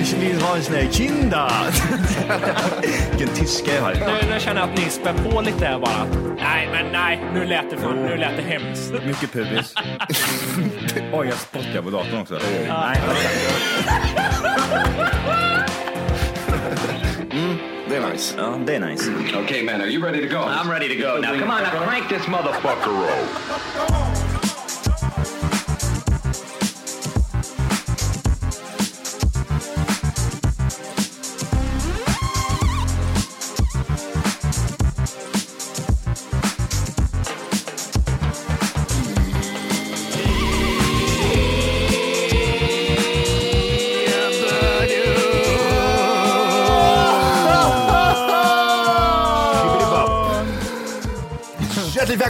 Ich vill ha en sån här kinda. Vilken tyska jag har. Nu, nu känner jag att ni spär på lite bara. Nej, men nej, nu lät det, fan, nu lät det hemskt. Mycket pubis. Oj, jag spottar på datorn också. Nej, Det är nice. ja, det är nice. okay, man, are you ready to go? I'm ready to go. Now, come on, now crank this motherfucker up.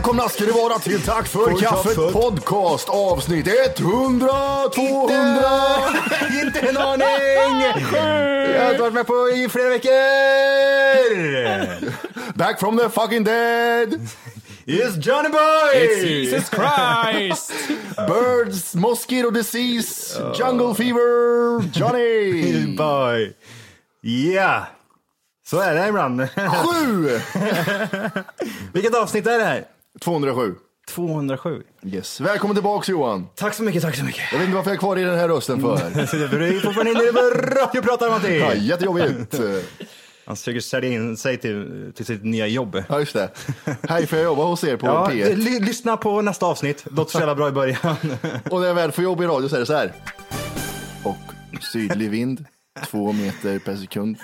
Välkomna ska det vara till Tack för För kaffet podcast avsnitt 100, 200. Inte en aning! Jag har inte varit med på i flera veckor. Back from the fucking dead. It's Johnny Boy! Jesus Christ! Birds, mosquito disease, jungle fever, Johnny. Boy. Ja, så är det ibland. Sju. Vilket avsnitt är det här? 207. 207. Yes. Välkommen tillbaks Johan. Tack så mycket, tack så mycket. Jag vet inte varför jag är kvar i den här rösten för. För du är fortfarande inne radiopratar Ja, Matti. jättejobbigt. Han försöker sälja in sig till, till sitt nya jobb. Ja, just det. Hej, får jag jobba hos er på Ja, P1? ly- lyssna på nästa avsnitt. Låter så jävla bra i början. Och när jag väl får jobb i radio så är det så här. Och sydlig vind, två meter per sekund.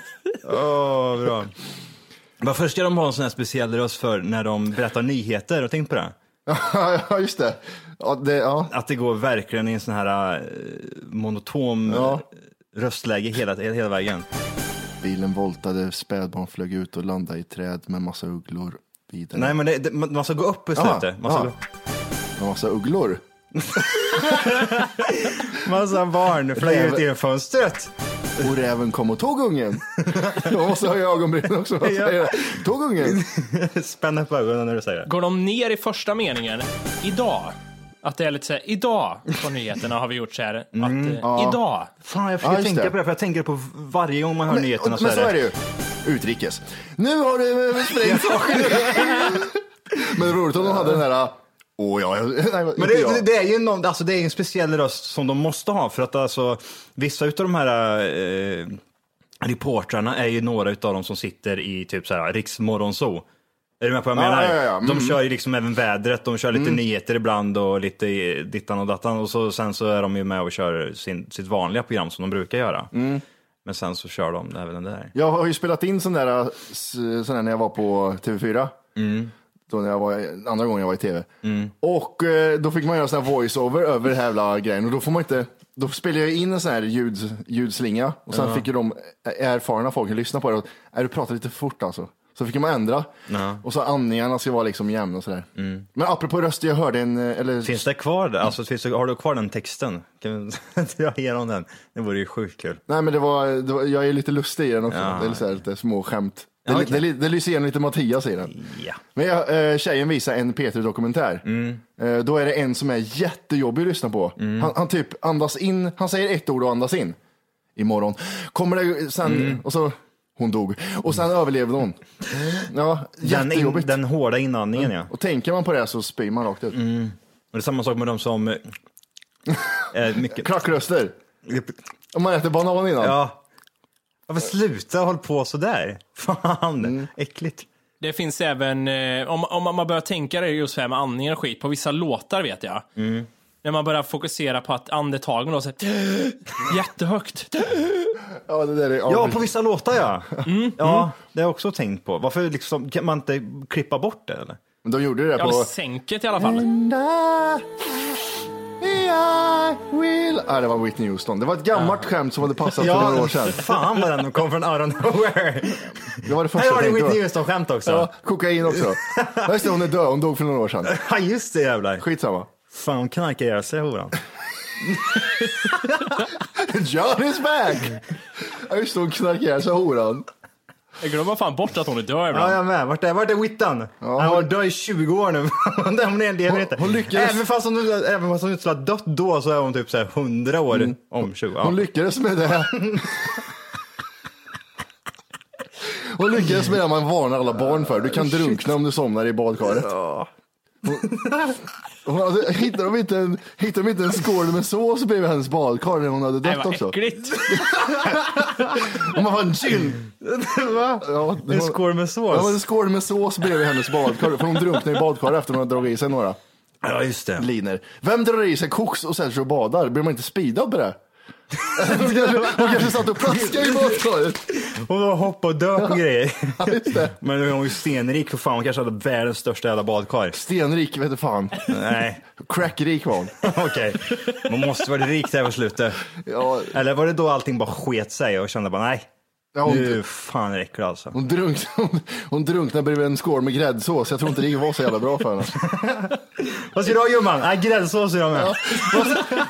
Åh, bra. Varför ska de ha en sån här speciell röst för när de berättar nyheter? Har du tänkt på det? Ja, just det. Ja, det ja. Att det går verkligen i en sån här eh, monotom Ja. röstläge hela, hela vägen. Bilen voltade, spädbarn flög ut och landade i träd med massa ugglor. Vidare. Nej, men det, det, man ska gå upp i slutet. Man ska ja. gå, Med massa ugglor. massa barn flög ut genom fönstret. Och räven kom och tog ungen. Man måste höja ögonbrynen också. Ja. tog ungen. Spänn upp ögonen när du säger det. Går de ner i första meningen, idag? Att det är lite så här, idag på nyheterna har vi gjort så här, att eh, idag. Fan, jag Ja, försöker just tänka det. på det, för jag tänker på varje gång man hör Men, nyheterna men så är det ju. Utrikes. Nu har det eh, sprängts. Men det var roligt om de hade den där... Åh ja, nej, Men det, det, det är ju någon, alltså det är en speciell röst som de måste ha för att alltså vissa utav de här eh, reportrarna är ju några utav dem som sitter i typ så här Riksmorgonzoo. Är du med på vad jag Ja, menar? ja, ja. Mm. De kör ju liksom även vädret, de kör lite nyheter ibland och lite dittan och dattan och så, sen så är de ju med och kör sin, sitt vanliga program som de brukar göra. Mm. Men sen så kör de även den där. Jag har ju spelat in sån där, s- sån där när jag var på TV4. Då när jag var, andra gången jag var i TV. Och eh, då fick man göra sån här voice-over över den här jävla grejen. Och då får man inte, då spelade jag in en sån här ljud, ljudslinga. Och sen fick ju de erfarna folken lyssna på det. Och, är du pratar lite fort alltså. Så fick man ändra. Och så andningarna ska vara liksom jämna och sådär. Men apropå röster, jag hörde en, eh, eller Finns det kvar det? Alltså, finns det, har du kvar den texten? Kan vi dra igenom den? Det vore ju sjukt kul. Nej men det var, det var, jag är lite lustig i den också. Ja. Det är så här, lite små skämt. Det, Ja, det, det, lyser igenom lite Mattias i den. Ja. Men jag, eh, tjejen visar en P3-dokumentär. Eh, då är det en som är jättejobbig att lyssna på. Han, han typ andas in, han säger ett ord och andas in. Imorgon kommer det sen, och så, hon dog. Och sen överlevde hon. Ja, Den, in, jättejobbigt. den hårda inandningen ja. Och tänker man på det så spyr man rakt ut. Och det är samma sak med de som... eh, mycket... Klackröster. Om man äter banan innan. Ja. Varför sluta hålla på sådär? Fan, äckligt. Det finns även, eh, om, om man börjar tänka det just här med andningen och skit, på vissa låtar vet jag. När man börjar fokusera på att andetagen då, så här, jättehögt. Ja, det där är, Ja, på vissa låtar ja. Ja, det har jag också tänkt på. Varför liksom, kan man inte klippa bort det eller? Men de gjorde det Ja, på... sänket i alla fall. I, will... Ah, det var Whitney Houston. Det var ett gammalt skämt som hade passat för några år sedan. fan vad den kom från out of nowhere. Det var det första Här har du. Whitney. Houston-skämt också. Ja, kokain också. Ja, just det, hon är död. Hon dog för några år sedan. Ja, just det jävlar. Skitsamma. Fan, hon knarkar ihjäl sig horan. John is back! Ja, just det, hon knarkar ihjäl sig horan. Jag glömmer fan bort att hon är död Ja, ibland. jag med. Vart är, vart är Whittan? han har död i 20 år nu. hon lever inte. hon lyckades- Även fast hon, även fast hon inte skulle ha dött då så är hon typ så här 100 år om 20. Ja. Hon lyckades med det. Hon lyckades med det man varnar alla barn för. Du kan drunkna om du somnar i badkaret. Hon, hon hade, hittade, de inte en, hittade de inte en skål med sås bredvid hennes badkar när hon hade Nej, dött vad också? äckligt. Och man fan gin! Va? Ja, det En var- skål med Ja, men sås? en skål med sås bredvid hennes badkar. För hon drunknade i badkaret efter hon hade dragit i sig några Ja, just det. liner. Vem drar i sig koks och sig och badar? Blir man inte speedad på det? Hon kanske, hon kanske satt och plaskade i badkaret. Hon var hoppa och dö på grejer. Ja, just det. Men hon var ju stenrik för fan. Hon kanske hade världens största jävla badkar. Stenrik vet du fan. Nej, Crackrik var hon. okej. Man måste vara rik där på slutet. Ja, Eller var det då allting bara sket sig och kände bara nej, ja, hon, nu fan det alltså. hon, drunk, hon, hon drunknade bredvid en skål med gräddsås. Jag tror inte det var så jävla bra för henne. Vad ska du ha gumman? Nej, gräddsås är jag med.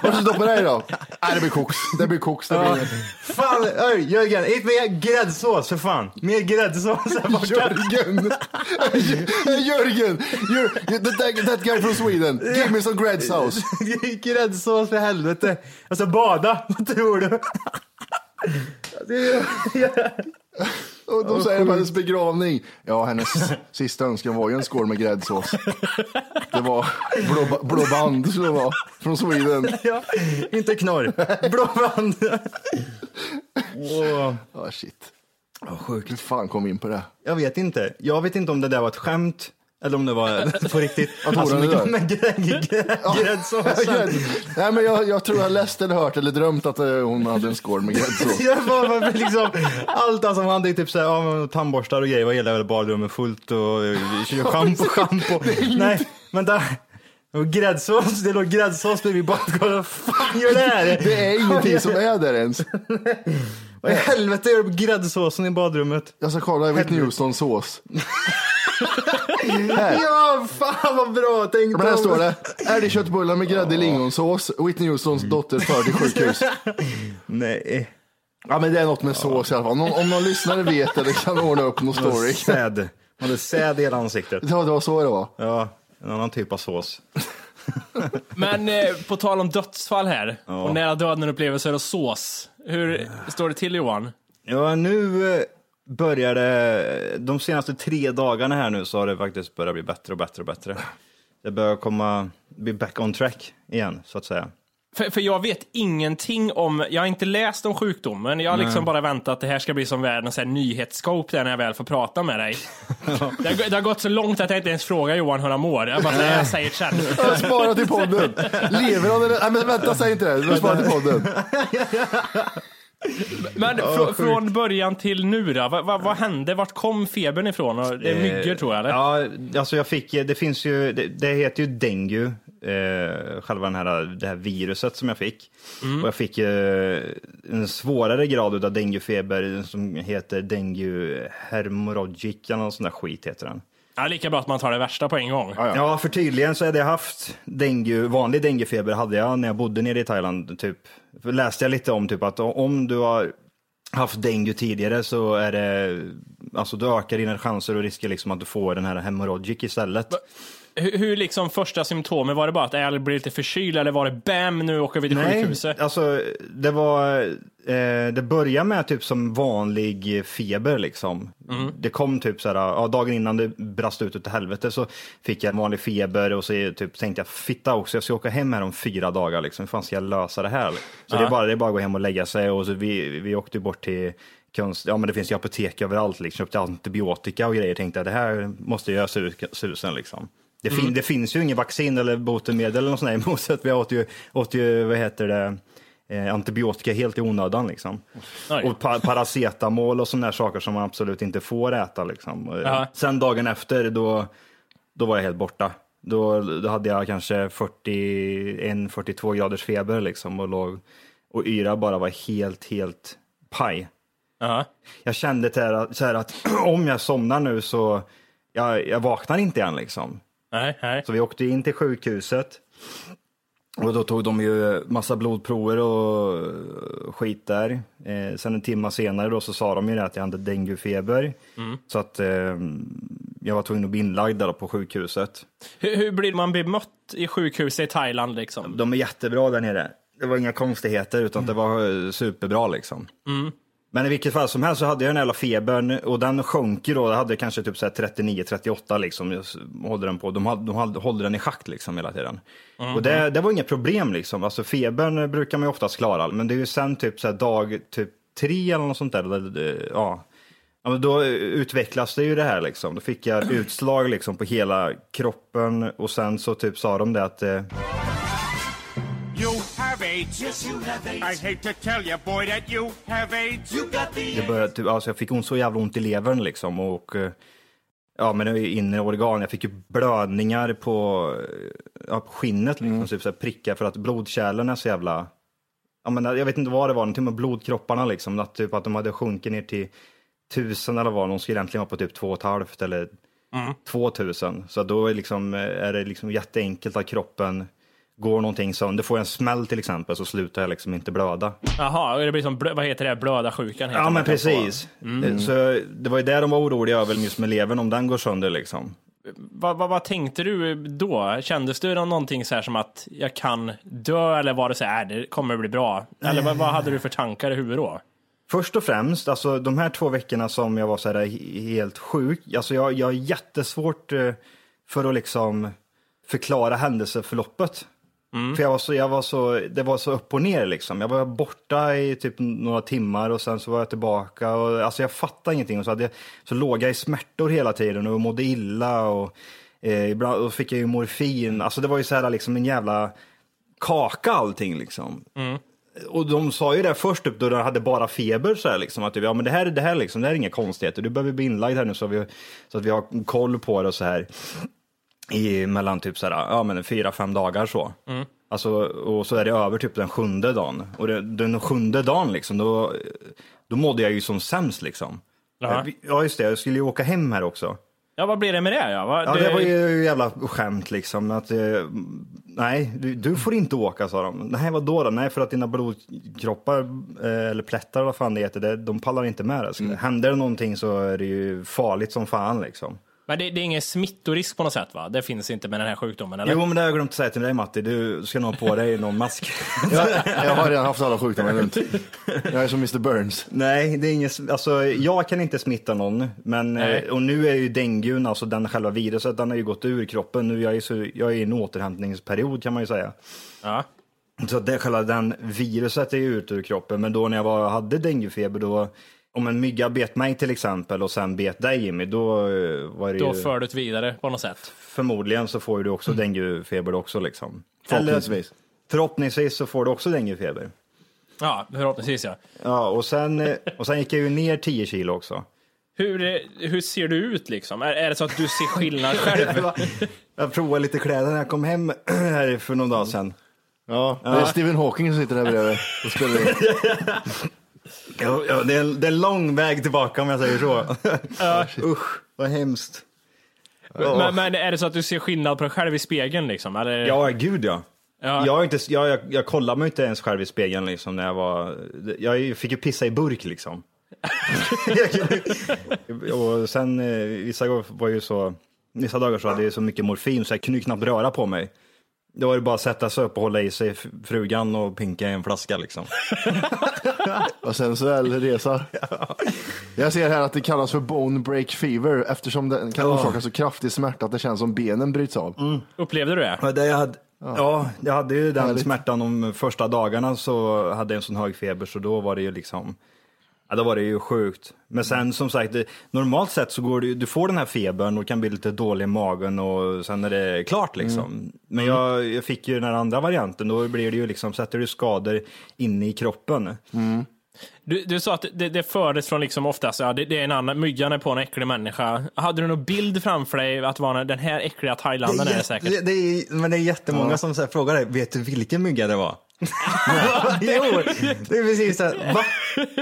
Vad ska stoppa dig då? Nej, det blir koks. Det blir koks. Det Ja. blir... Fan, öj, Jörgen, inte mer gräddsås för fan. Mer gräddsås här borta. Jörgen! Jörgen! You're, that, that, that guy from Sweden. Give me some gräddsås. Gräddsås för helvete. Alltså bada, vad tror du? Och de säger på hennes begravning. Ja, hennes sista önskan var ju en skål med gräddsås. Det var blå, blå band, det var, från Sweden. Ja, inte knorr. Blåband. Åh, Ah, shit. vad sjukt. Hur fan kom vi in på det? Jag vet inte. Jag vet inte om det där var ett skämt eller om det var på riktigt. Att Alltså horan är med, med grä- grä- gräddsåsen. Nej, men jag, jag tror jag läst eller hört eller drömt att eh, hon hade en skål med gräddsås. Jag liksom, allt alltså, man hade ju typ såhär, ja, men tandborstar och grejer, var hela badrummet fullt och eh, schampo, schampo. Nej, men där, och gräddsås, det låg gräddsås bredvid badkaret, vad fan gör det här? Det är ingenting som är där ens. Vad i helvete gör du på gräddsåsen i badrummet? Jag ska kolla Whitney Houston sås. Här. Ja, fan vad bra tänkt! Men här står det, älgköttbullar med grädde lingonsås, Whitney Houstons dotter förd till sjukhus. Nej. Ja men det är något med sås i alla fall. Om, om någon lyssnare vet eller kan ordna upp någon story. Säd. Man hade säd i hela ansiktet. Ja det var så det var. Ja, en annan typ av sås. Men eh, på tal om dödsfall här och nära döden-upplevelser och sås. Hur står det till Johan? Ja, nu eh, börjar det, de senaste tre dagarna här nu så har det faktiskt börjat bli bättre och bättre och bättre. Det börjar komma, bli back on track igen, så att säga. För, för jag vet ingenting om, jag har inte läst om sjukdomen, jag har liksom bara väntat att det här ska bli som världens nyhetsscope där när jag väl får prata med dig. det, har, det har gått så långt att jag inte ens frågar Johan hur han mår. Jag bara säger, jag säger det sen. Jag sparat till podden. Lever han eller? Nej men vänta säg inte det. Du har sparat till podden. Men fr, från början till nu då, vad, vad, vad hände? Vart kom febern ifrån? Det är myggor tror jag eller? Ja, alltså jag fick, det finns ju, det, det heter ju dengue, eh, själva den här, det här viruset som jag fick. Och jag fick eh, en svårare grad av denguefeber som heter dengue hermorrhagic, eller någon sån där skit heter den. Ja, lika bra att man tar det värsta på en gång. Ja, för tydligen så hade jag haft dengue, vanlig denguefeber hade jag när jag bodde nere i Thailand. Typ. Läste jag lite om typ att om du har haft dengue tidigare så är det, alltså du ökar dina chanser och risker liksom att du får den här hemorrhagic istället. Hur, hur liksom första symptomen, var det bara att jag blev lite förkyld eller var det bam nu åker vi till sjukhuset? alltså det var, eh, det började med typ som vanlig feber liksom. Det kom typ så här, ja, dagen innan det brast ut utav helvete så fick jag en vanlig feber och så typ tänkte jag fitta också, jag ska åka hem här om fyra dagar liksom, hur fan ska jag lösa det här? Så det, är bara, det är bara att gå hem och lägga sig och så vi, vi åkte bort till konst, ja men det finns ju apotek överallt liksom, köpte antibiotika och grejer, tänkte jag det här måste jag göra su- susen liksom. Det, fin- det finns ju ingen vaccin eller botemedel eller något sånt där emot, så att vi åt ju, åt ju, vad heter det, eh, antibiotika helt i onödan liksom. Oj. Och pa- paracetamol och sådana saker som man absolut inte får äta liksom. Och, Ja. Sen dagen efter, då, då var jag helt borta. Då, då hade jag kanske 41-42 graders feber liksom och låg och yra bara var helt, helt paj. Ja. Jag kände så här att om jag somnar nu så jag, jag vaknar inte igen liksom. Nej, nej. Så vi åkte in till sjukhuset. Och då tog de ju massa blodprover och skit där. Eh, sen en timma senare då så sa de ju att jag hade denguefeber. Så att eh, jag var tvungen att bli inlagd där på sjukhuset. Hur, hur blir man bemött i sjukhuset i Thailand liksom? De är jättebra där nere. Det var inga konstigheter utan det var eh, superbra liksom. Men i vilket fall som helst så hade jag den jävla febern och den sjönk ju då. Jag hade kanske typ 39-38 liksom. Jag håller den på. De, hade, de hade, håller den i schakt liksom hela tiden. Och det, det var inget problem liksom. Alltså febern brukar man ju oftast klara. Men det är ju sen typ så dag typ tre eller något sånt där. där- där- Ja. Ja, men då utvecklas det ju det här liksom. Då fick jag utslag liksom på hela kroppen och sen så typ sa de det att eh, AIDS. Yes, you have AIDS. I hate to tell you, boy, that you have AIDS. You got the Det började, typ, alltså jag fick ont så jävla ont i levern liksom och eh, ja men det inre organ. Jag fick ju blödningar på, eh, ja, på skinnet liksom, typ så här prickar för att blodkärlen är så jävla, ja men jag vet inte vad det var, någonting med blodkropparna liksom, att typ att de hade sjunkit ner till tusen eller vad, de skulle egentligen vara på typ två och ett halvt eller två tusen. Så då är, liksom, eh, är det liksom jätteenkelt att kroppen går någonting sönder, får jag en smäll till exempel så slutar jag liksom inte blöda. Jaha, det blir som, vad heter det, blödarsjukan? Ja det men man kan få. precis. Så det var ju där de var oroliga över just med levern, om den går sönder liksom. Vad, vad, vad tänkte du då? Kändes du någonting så här som att jag kan dö eller var det så här, "Äh, det kommer bli bra? Eller vad, vad hade du för tankar i huvudet då? Först och främst, alltså de här två veckorna som jag var så här he- helt sjuk, alltså jag, jag har jättesvårt eh, för att liksom förklara händelseförloppet. För jag var, så, jag var så, det var så upp och ner liksom. Jag var borta i typ några timmar och sen så var jag tillbaka. Och, alltså jag fattade ingenting. Och så, hade jag, så låg jag i smärtor hela tiden och mådde illa. Och, eh, ibland och fick jag ju morfin. Alltså det var ju så här liksom en jävla kaka allting liksom. Och de sa ju det först upp då de hade bara feber så här liksom att ja men det här, det här liksom, det här är inga konstigheter. Du behöver bli inlagd här nu så, vi, så att vi har koll på det och så här. I mellan typ så här, ja men fyra, fem dagar så. Alltså, och så är det över typ den sjunde dagen. Och det, den sjunde dagen liksom, då, då mådde jag ju som sämst liksom. Jaha. Ja just det, jag skulle ju åka hem här också. Ja, vad blir det med det? Ja, vad, Ja, det var ju jävla skämt liksom. Att, eh, nej, du, du får inte åka sa de. Nej, vad då? Nej, för att dina blodkroppar, eh, eller plättar vad fan det heter, det, de pallar inte med det. Så Händer det någonting så är det ju farligt som fan liksom. Men det, det är ingen smittorisk på något sätt va? Det finns inte med den här sjukdomen eller? Jo, men det har jag glömt att säga till dig Matti. Du ska nog ha på dig någon mask. Jag, jag har redan haft alla sjukdomar runt. Jag är som Mr Burns. Nej, det är inget, alltså, jag kan inte smitta någon. Men, Nej. eh, och nu är ju dengun, alltså den själva viruset, den har ju gått ur kroppen. Nu är jag, ju så, jag är i en återhämtningsperiod kan man ju säga. Ja. Så det, själva den viruset är ju ute ur kroppen. Men då när jag var, hade denguefeber, då, om en mygga bet mig till exempel och sen bet dig Jimmy, då eh, var det Då ju, för du det vidare på något sätt. förmodligen så får du också denguefeber också liksom. Förhoppningsvis. Eller, förhoppningsvis så får du också denguefeber. Ja, förhoppningsvis ja. Ja, och sen, eh, och sen gick jag ju ner 10 kilo också. Hur, eh, hur ser du ut liksom? Är, är det så att du ser skillnad själv? Jag provade lite kläder när jag kom hem här för någon dag sedan. Ja, det är Stephen Hawking som sitter där bredvid och spelar in. Ja, det, är, det är en lång väg tillbaka om jag säger så. Usch, vad hemskt. men, men är det så att du ser skillnad på dig själv i spegeln liksom? Eller? Ja, gud ja. Ja. Jag, inte, jag, jag, jag kollade mig inte ens själv i spegeln liksom, när jag var... Jag fick ju pissa i burk liksom. och sen eh, vissa gånger var ju så... Vissa dagar så hade jag så mycket morfin så jag kunde ju knappt röra på mig. Då var det bara att sätta sig upp och hålla i sig frugan och pinka i en flaska liksom. Och sen så är det resa. Jag ser här att det kallas för bone break fever eftersom den kan orsaka så kraftig smärta att det känns som benen bryts av. Upplevde du det? Ja, det jag hade, ja, jag hade ju den smärtan de första dagarna så hade jag en sån hög feber så då var det ju liksom, ja då var det ju sjukt. Men sen som sagt, det, normalt sett så går ju- du får den här febern och kan bli lite dålig i magen och sen är det klart liksom. Men jag, jag fick ju den här andra varianten, då blir det ju liksom, sätter du skador inne i kroppen. Du, du sa att det, det fördes från liksom oftast, ja, det, det är en annan, myggan är på en äcklig människa. Hade du någon bild framför dig att vara den här äckliga thailandaren är det säkert? det, det är, men det är jättemånga som så här, frågar dig, vet du vilken mygga det var? Jo, det är precis så här, va?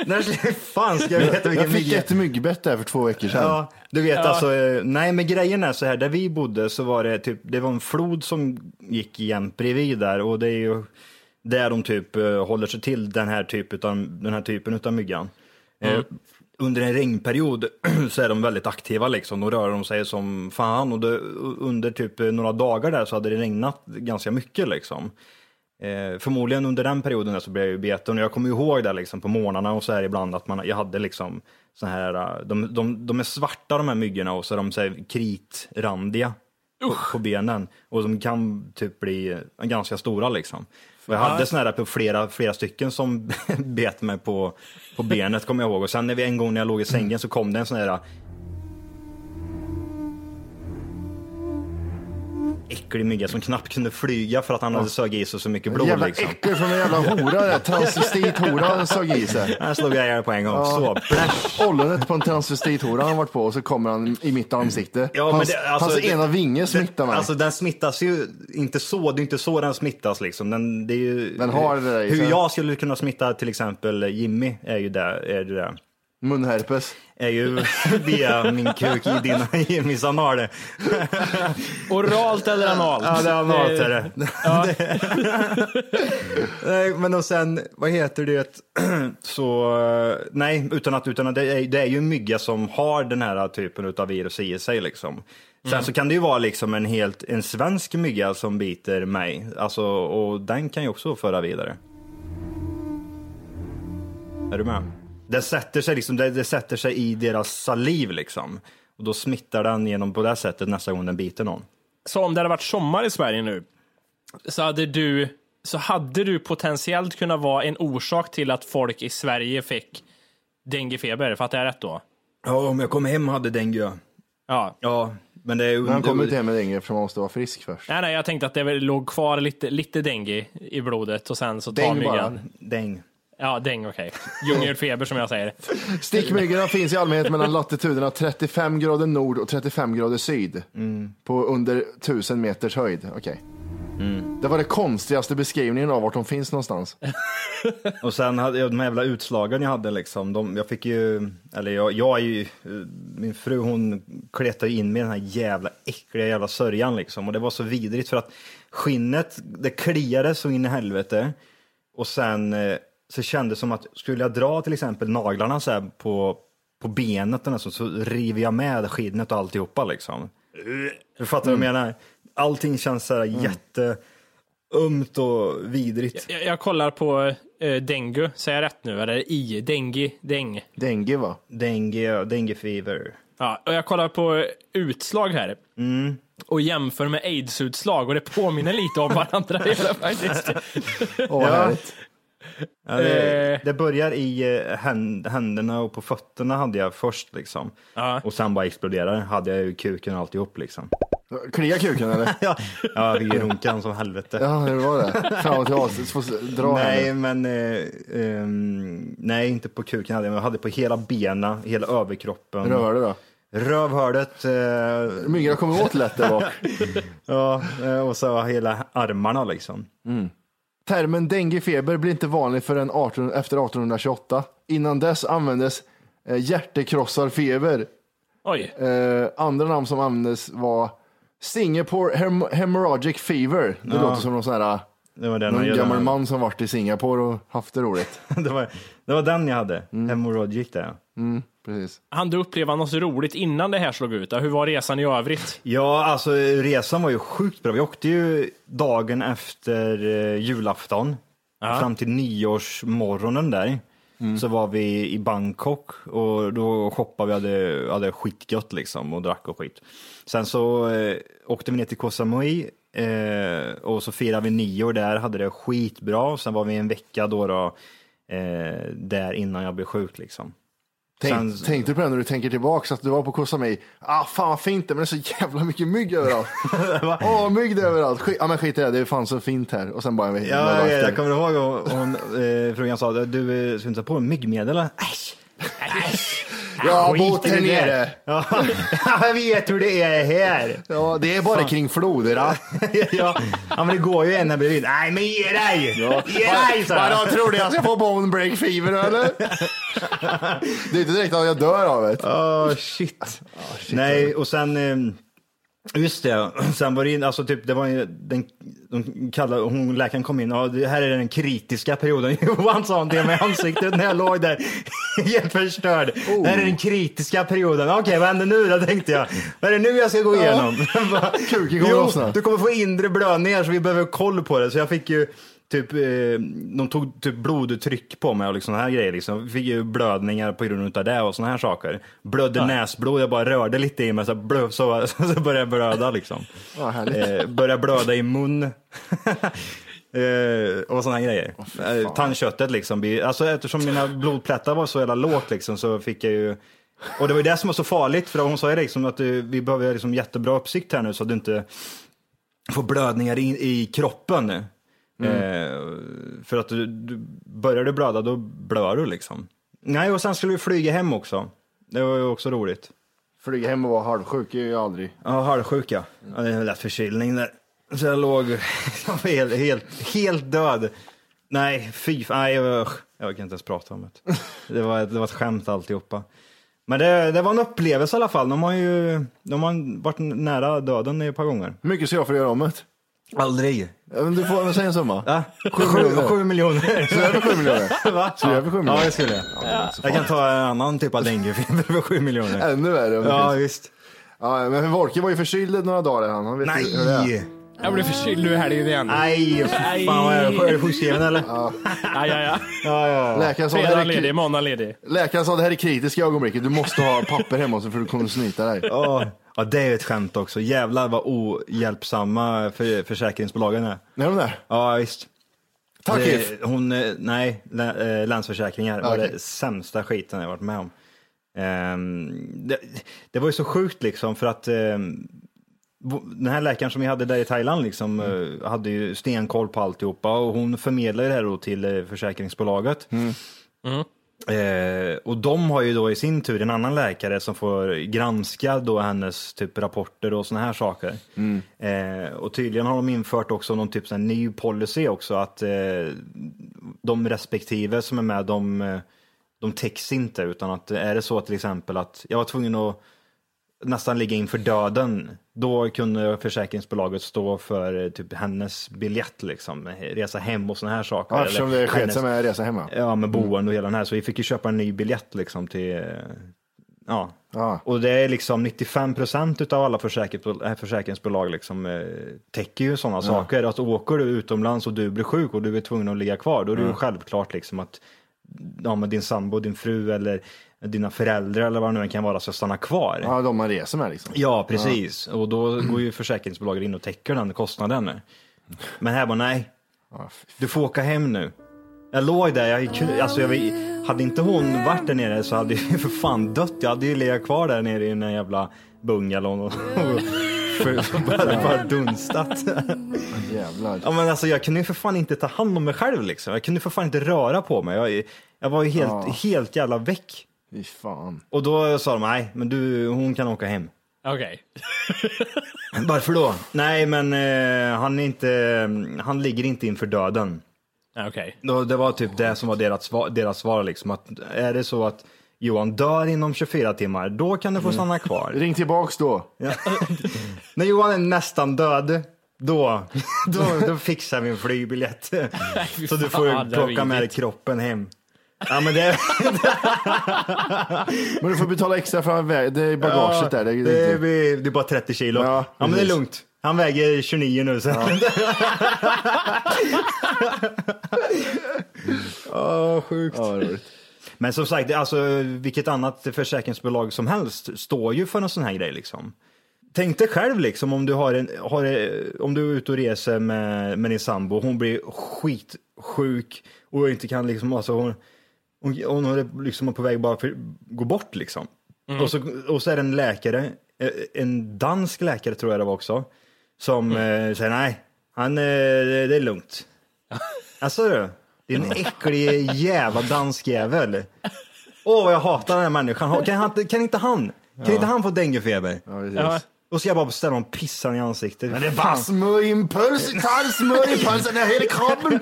När fan ska jag veta vilken Jag fick mygga? ett myggbett där för två veckor sedan. Ja, du vet alltså, eh, nej men grejen är så här, där vi bodde så var det typ, det var en flod som gick jämt bredvid där och det är ju där de typ eh, håller sig till den här, typ av, den här typen utav myggan. Eh, under en regnperiod så är de väldigt aktiva liksom, då rör de sig som fan och det, under typ några dagar där så hade det regnat ganska mycket liksom. Eh, förmodligen under den perioden där så blev jag ju beten. Och jag kommer ihåg det liksom på morgnarna och så här ibland att man, jag hade liksom så här, eh, de, de, de är svarta de här myggorna och så är de så här kritrandiga på, på benen. Och de kan typ bli ganska stora liksom. Och jag hade såna här på flera, flera stycken som bet mig på, på benet kommer jag ihåg. Och sen när vi en gång när jag låg i sängen så kom det en sån här äcklig mygga som knappt kunde flyga för att han hade sög i sig så mycket blod. Jävla liksom. äckel från en jävla hora där. Transvestit-hora sög i sig. Här slog jag ihjäl på en gång. Så, plash. Ollonet på en transvestit-hora han varit på och så kommer han i mitt ansikte. Ja, hans, det- alltså, hans det- ena vinge smittar mig. Alltså den smittas ju inte så, det är inte så den smittas liksom. Den, det är ju, Den har det där i Hur jag skulle kunna smitta till exempel Jimmy är ju det, är det där. Munherpes. Är ju via min kuk i dina det. Oralt eller analt? Ja, det är analt är det. Nej, men och sen, vad heter det, så, eh, nej, utan att, utan att det, är, det är ju en mygga som har den här typen av virus i sig liksom. Sen så kan det ju vara liksom en helt, en svensk mygga som biter mig, alltså, och den kan ju också föra vidare. Är du med? Det sätter sig liksom, det, det sätter sig i deras saliv liksom. Och då smittar den genom på det sättet nästa gång den biter någon. Så om det hade varit sommar i Sverige nu, så hade du, så hade du potentiellt kunnat vara en orsak till att folk i Sverige fick denguefeber. Fattar jag rätt då? Ja, om jag kom hem och hade dengue. Ja. Ja, men det är ju... Han kommer inte hem med det eftersom han måste vara frisk först. Nej, nej, jag tänkte att det låg kvar lite, lite dengue i blodet och sen så tar Däng bara. myggan. Ja, däng, okej. Djungelfeber som jag säger. Stickmyggorna finns i allmänhet mellan latituderna 35 grader nord och 35 grader syd. På under 1000 meters höjd. Okej. Det var det konstigaste beskrivningen av vart de finns någonstans. Och sen hade jag de här jävla utslagen jag hade liksom. De, jag fick ju, eller jag, jag är ju, min fru hon kletade in med den här jävla äckliga jävla sörjan liksom. Och det var så vidrigt för att skinnet, det kliade så in i helvete. Och sen eh, så kändes det som att skulle jag dra till exempel naglarna så här på, på benet eller så, så river jag med skinnet och alltihopa liksom. Du fattar vad jag menar? Allting känns så här jätteömt och vidrigt. Jag, jag kollar på eh, dengue, säger jag rätt nu? Eller i, dengue, deng. Dengue va? Dengue, dengue fever. Ja, och jag kollar på utslag här. Mm. Och jämför med aids-utslag och det påminner lite om varandra. faktiskt. Åh, vad Ja. Ja, det, Eh. det börjar i eh, hän- händerna och på fötterna hade jag först liksom. Ja. Och sen bara exploderade hade jag ju kuken och alltihop liksom. Kliar kuken eller? Ja, jag fick runkan som helvete. Ja, det var det. Fram och tillbaka. Dra Nej, nu. men eh, ehm, nej, inte på kuken hade jag, men jag hade på hela benen, hela överkroppen. Rövhålet då? Rövhålet. Eh, Myggorna kommer åt lätt där bak. ja, eh, och så hela armarna liksom. Termen denguefeber blir inte vanlig förrän 18, efter 1828. Innan dess användes eh, hjärtekrossarfeber. Oj. Eh, andra namn som användes var Singapore hem- hemorrhagic fever. Det låter som någon sån här Det var den någon jag gammal man som varit i Singapore och haft det roligt. det, var, det var den jag hade. Hemorrhagic där. Precis. Han du uppleva något roligt innan det här slog ut? Hur var resan i övrigt? Ja, alltså resan var ju sjukt bra. Vi åkte ju dagen efter eh, julafton fram till nyårsmorgonen där. Så var vi i Bangkok och då shoppade vi, hade, hade skitgött liksom och drack och skit. Sen så eh, åkte vi ner till Koh Samui eh, och så firade vi nyår där, hade det skitbra. Sen var vi en vecka då, då eh, där innan jag blev sjuk liksom. Tänk, Sen- Tänkte du på det när du tänker tillbaks att du var på Koh Samui? Ah, fan vad fint det men det är så jävla mycket mygg överallt. Åh, mygg det överallt. Skit, ja men skit i det, det är fan så fint här. Och sen bara vecka Ja, efter. jag, kommer ihåg hon, hon eh, frugan sa, du ska inte ta på en myggmedel eller? Äsch! Jag har bott här nere. Ja, jag vet hur det är här. Ja, det är bara kring floderna. ja, ja, men det går ju en här bredvid. Nej, men ge dig! Ge dig, sa jag. Vadå, tror du jag ska få bone break fever eller? det är inte direkt att jag dör av det. Åh, shit. Nej, och sen, eh, just det, sen var det in, alltså typ, det var ju den, de kallade, hon, läkaren kom in, och det här är den kritiska perioden. Johan sa det med ansiktet när jag låg där, helt förstörd. Det här är den kritiska perioden. Okej, vad händer nu då, tänkte jag. Vad är det nu jag ska gå igenom? Bara, Kuken kommer lossna. du kommer få inre blödningar så vi behöver koll på det. Så jag fick ju typ, eh, de tog typ blodtryck på mig och liksom här grejer. Liksom. Fick ju blödningar på grund av det och såna här saker. Blödde näsblod, jag bara rörde lite i mig så, blö, så, så började jag blöda liksom. Ja. Eh, började blöda i mun. eh, och här grejer. eh, tandköttet liksom. Alltså eftersom mina blodplättar var så jävla lågt liksom så fick jag ju och det var ju det som var så farligt för hon sa ju liksom att du, vi behöver liksom jättebra uppsikt här nu så att du inte får blödningar i, i kroppen. Eh, för att du, du, börjar du blöda då blör du liksom. Nej, och sen skulle vi flyga hem också. Det var ju också roligt. Flyga hem och vara halvsjuk är ju aldrig. Ja, halvsjuk ja. ja. Det är en lätt förkylning där. Så jag låg jag var helt, helt, helt död. Nej, fy. Nej, jag, jag kan inte ens prata om det. Det var, det var ett skämt alltihopa. Men det, det var en upplevelse i alla fall. De har ju de har varit nära döden ett par gånger. Mycket ska jag få göra om det? Aldrig. Ja, men Du får säga en summa. Ja, sju, miljoner. Sju miljoner. Så är det sju miljoner. Va? Så gör vi sju Ja, miljoner. det skulle jag. Jag kan ta en annan typ av denguefeber för sju miljoner. Ännu värre om det Ja, finns. visst. Ja, men Volke var ju förkyld några dagar han. han vet ju hur det är. Nej! Jag blev förkyld nu i helgen igen. Nej, fan vad är? Är du sjukskriven eller? Ja, ja, ja. Ja, ja. Läkaren sa, det här Fredag är, ledig, måndag ledig. läkaren sa det här är kritiska ögonblicket. Du måste ha papper hemma så för du kommer att snyta dig. Ja, ja, det är ett skämt också. Jävlar vad ohjälpsamma för, försäkringsbolagen är. Är de där? Ja, visst. Tack Det- If. Hon, eh, nej, lä- eh, Länsförsäkringar var Okej. det sämsta skiten jag varit med om. Ehm, det, det var ju så sjukt liksom för att bo- den här läkaren som vi hade där i Thailand liksom, eh, hade ju stenkoll på alltihopa och hon förmedlade det här då till försäkringsbolaget. Eh, och de har ju då i sin tur en annan läkare som får granska då hennes typ rapporter och såna här saker. Eh, och tydligen har de infört också någon typ sån här ny policy också att eh, de respektive som är med de, eh, de täcks inte utan att är det så till exempel att jag var tvungen att nästan ligga inför döden, då kunde försäkringsbolaget stå för eh, typ hennes biljett liksom, resa hem och såna här saker. Ja, eftersom det sig med resa hemma. Ja, med boende och hela den här. Så vi fick ju köpa en ny biljett liksom till, eh, ja. Ja. Och det är liksom 95 procent av alla försäkringsbolag, äh, försäkringsbolag liksom, eh, täcker ju sådana saker. Att åker du utomlands och du blir sjuk och du är tvungen att ligga kvar, då är det ju självklart liksom att ja, men din sambo, din fru eller dina föräldrar eller vad det nu kan vara ska stanna kvar. Ja, de man reser med liksom. Ja, precis. Och då går ju försäkringsbolaget in och täcker den kostnaden. Men här bara nej, du får åka hem nu. Jag låg där, jag, alltså jag, var- hade inte hon varit där nere så hade jag för fan dött. Jag hade ju legat kvar där nere i den jävla bungalon och, och för, bara, bara dunstat. Jävlar. Ja, men alltså, jag kunde ju för fan inte ta hand om mig själv liksom. Jag kunde för fan inte röra på mig. Jag, jag var ju helt, helt jävla väck. Fy fan. Och då sa de, nej, men du, hon kan åka hem. Okej. Varför då? Nej, men eh, han, är inte, han ligger inte inför döden. Okej. Då, det var typ det som var deras, svar- deras svar. Liksom, att är det så att Johan dör inom 24 timmar, då kan du få stanna kvar. Ring tillbaks då. Ja. När Johan är nästan död, då, då, då fixar vi en flygbiljett. Så du fan, får det är plocka med dig vidrigt. kroppen hem. Ja, men det, Men du får betala extra för vä- det är bagaget där. Det, är det, blir, det är bara 30 kilo. Ja, Ja, men det är lugnt. Han väger 29 nu. Så. Åh, sjukt. Ja. Men som sagt, alltså, vilket annat försäkringsbolag som helst står ju för en sån här grej. Liksom. Tänk dig själv liksom, om du, har en, har, om du är ute och reser med, med din sambo, hon blir skitsjuk och inte kan liksom, alltså, hon, Och, och hon är liksom på väg bara för gå bort liksom. Och, så, och så är det en läkare, eh, en dansk läkare tror jag det var också, som eh, säger nej, han, eh, det det är lugnt. Alltså du, det är en äcklig jävla dansk jävel. Åh vad jag hatar den här människan. Kan, han, kan inte han, kan inte han få denguefeber? Ja, Ja. Och så jag bara beställa honom pissar i ansiktet. Men det är bara smörjimpuls, ta en smörjimpuls, den här hela kroppen,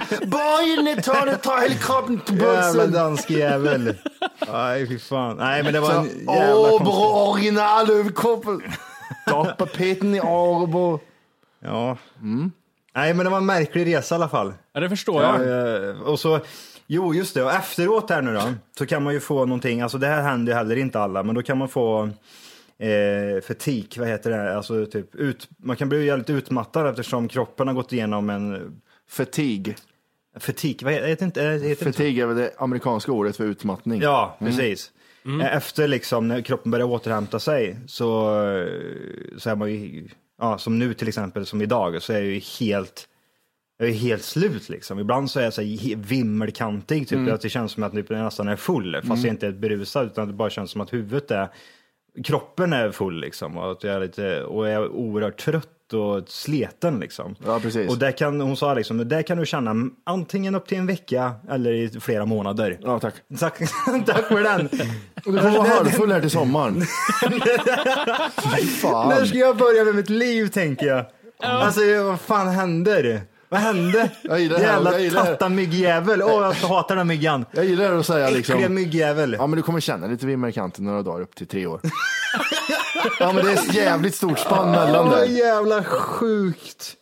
inne, ta det, ta hela kroppen till Jävla pulsen. dansk jävel. Nej fy fan. Nej men det var en jävla bra original över kroppen. Doppa pitten i Arbo. Ja. Nej men det var en märklig resa i alla fall. Ja, det förstår jag. Eh, och så, jo just det, och efteråt här nu då, så kan man ju få någonting, alltså det här händer ju heller inte alla, men då kan man få eh, fetik, vad heter det, alltså typ ut, man kan bli jävligt utmattad eftersom kroppen har gått igenom en Fatigue. fetik, vad heter inte, heter Fatigue är väl det amerikanska ordet för utmattning. Ja, precis. Eh, Efter liksom när kroppen börjar återhämta sig så, så är man ju, ja, som nu till exempel, som idag, så är jag ju helt, jag är helt slut liksom. Ibland så är jag så här vimmelkantig, typ att det känns som att jag nästan är full, fast jag inte är berusad, utan det bara känns som att huvudet är, kroppen är full liksom. Och, att jag är lite, och jag är oerhört trött och sleten liksom. Ja, precis. Och där kan, hon sa liksom, där kan du känna antingen upp till en vecka eller i flera månader. Ja, tack. Tack, tack för den. Du får vara halvfull här till sommaren. Fy fan. När ska jag börja med mitt liv tänker jag. Alltså vad fan händer? Vad hände? Jag gillar det här, Jävla jag gillar det. tattamyggjävel. Åh jag hatar den här myggan. Jag gillar att säga Äckliga liksom. myggjävel. Ja men du kommer känna lite vimmel i kanten några dagar upp till tre år. Ja men det är ett jävligt stort spann mellan Åh, där. jävla sjukt.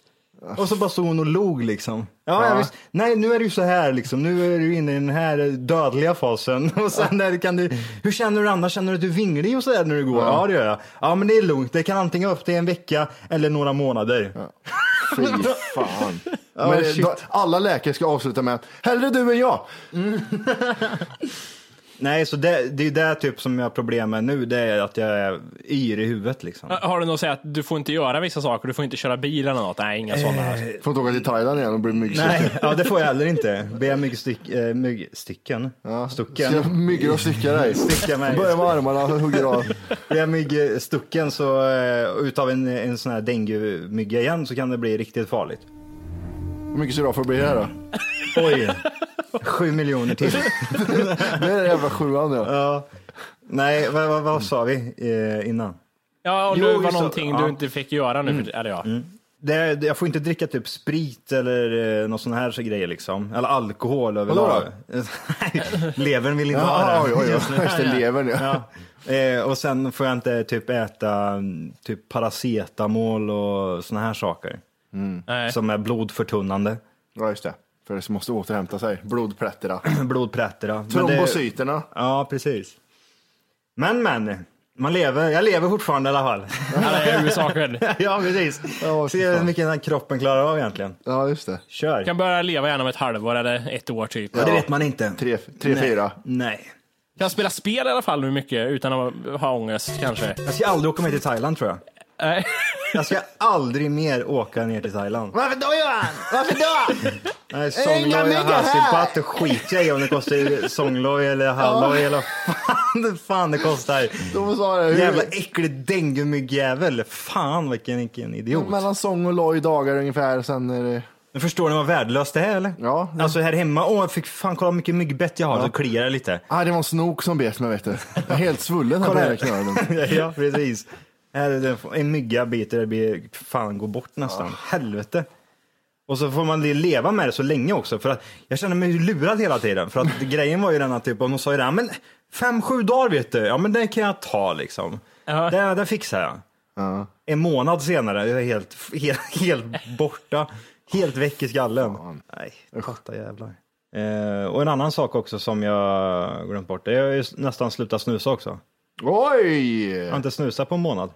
Och så bara stod hon och log liksom. Ja, Ja. ja. Visst. Nej, nu är det ju så här liksom. Nu är du inne i den här dödliga fasen. Och sen där kan du, hur känner du annars? Känner du att du är vinglig och så där när du går? Ja. det gör jag. Ja, men det är lugnt. Det kan antingen upp till en vecka eller några månader. Fy fan. Men alla läkare ska avsluta med hellre du än jag. Nej, så det, det är det typ som jag har problem med nu. Det är att jag är yr i huvudet liksom. Har du något att säga att du får inte göra vissa saker? Du får inte köra bil eller något? Nej, inga sådana. Alltså. Får inte åka till Thailand igen och bli myggstucken. Nej, ja, det får jag heller inte. Be jag myggstyck, äh, myggstycken? Ja. Stucken? Ska myggor och stycka dig. Sticka mig. Börja med armarna och hugger av. Blir jag myggstucken så eh, utav en, en sån här dengue-mygga igen så kan det bli riktigt farligt. Hur mycket ska du ha för att bli här då? Oj, sju miljoner till. Det är den jävla sjuan ja. Ja. Nej, vad, vad, vad sa vi eh, innan? Ja, och Jo, nu var just det. någonting Ja. du inte fick göra nu. för- Eller ja. Det, det, jag får inte dricka typ sprit eller eh, någon sån här så grejer liksom. Eller alkohol överlag. Nej, Levern vill inte ha Ja, det. oj, oj, Just oj. Värsta levern ja. Ja. Eh, och sen får jag inte typ äta mm, typ paracetamol och såna här saker. Nej. Som är blodförtunnande. Ja just det. För det måste återhämta sig. Blodplätterna. Blodprätterna. Men det- Trombocyterna. Ja, precis. Men, men. Man lever. Jag lever fortfarande i alla fall. Ja, det är huvudsaken. ja, precis. Ja, Se hur mycket den här kroppen klarar av egentligen. Ja just det. Kör. Kan börja leva igen om ett halvår eller ett år typ. Ja, det vet man inte. Tre, tre Nej. fyra. Nej. Kan spela spel i alla fall nu mycket utan att ha ångest kanske. Jag ska aldrig åka med till Thailand tror jag. Jag ska aldrig mer åka ner till Thailand. Varför då Johan? Varför då? Nej, Inga Songloj och! Hasselbatt skiter jag i om det kostar songloj eller halloj eller fan det, fan det kostar. De sa det. Hur, Jävla äcklig denguemyggjävel. Fan vilken, vilken idiot. Mellan sång och loj dagar ungefär. Sen är det... Men förstår ni vad värdelöst det är eller? Ja. Alltså här hemma, åh jag fick fan kolla hur mycket myggbett jag har, så kliar det lite. Ah, det var en snok som bet mig vet du. Jag är helt svullen här på hela knölen. ja, precis. Här en mygga biter, det blir fan går bort nästan. Helvete. Och så får man leva med det så länge också, för att jag känner mig lurad hela tiden. För att grejen var ju den att typ, de sa ju det, men fem, sju dagar vet du, ja men det kan jag ta liksom. Ja. Det, det fixar jag. Ja. En månad senare, jag är helt, helt, helt borta. Helt väck i skallen. Nej, fatta jävlar. Eh, och en annan sak också som jag glömt bort, det är ju nästan slutat snusa också. Oj! Jag har inte snusat på en månad.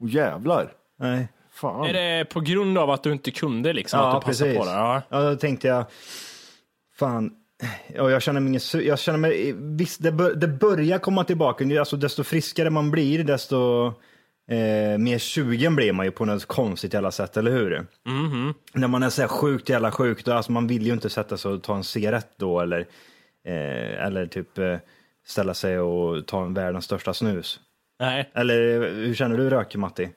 Oh, jävlar. Nej. Fan. Är det på grund av att du inte kunde liksom? Ja, att du precis. på det? Ja. Ja, då tänkte jag, fan, ja, jag känner mig ingen, jag känner mig, visst det, bör, det börjar komma tillbaka, alltså desto friskare man blir, desto eh, mer sugen blir man ju på något konstigt jävla sätt, eller hur? När man är så här sjukt jävla sjuk, då, alltså man vill ju inte sätta sig och ta en cigarett då, eller eh, eller typ eh, ställa sig och ta en världens största snus. Nej. Eller hur känner du röker Matti?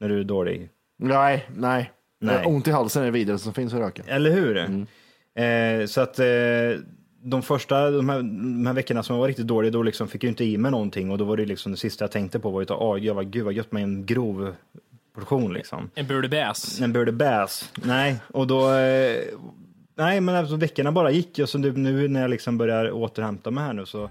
När du är dålig? Nej, nej. Nej. Ont i halsen är det vidare som finns att röka. Eller hur? Eh, så att eh, de första, de här, de här veckorna som jag var riktigt dålig, då liksom fick jag inte i mig någonting och då var det liksom det sista jag tänkte på var ju att, åh, gud vad, gud vad gött med en grov portion liksom. En burde bäs. En Birdie Bass. Nej, och då, eh, nej men alltså veckorna bara gick och så nu, nu när jag liksom börjar återhämta mig här nu så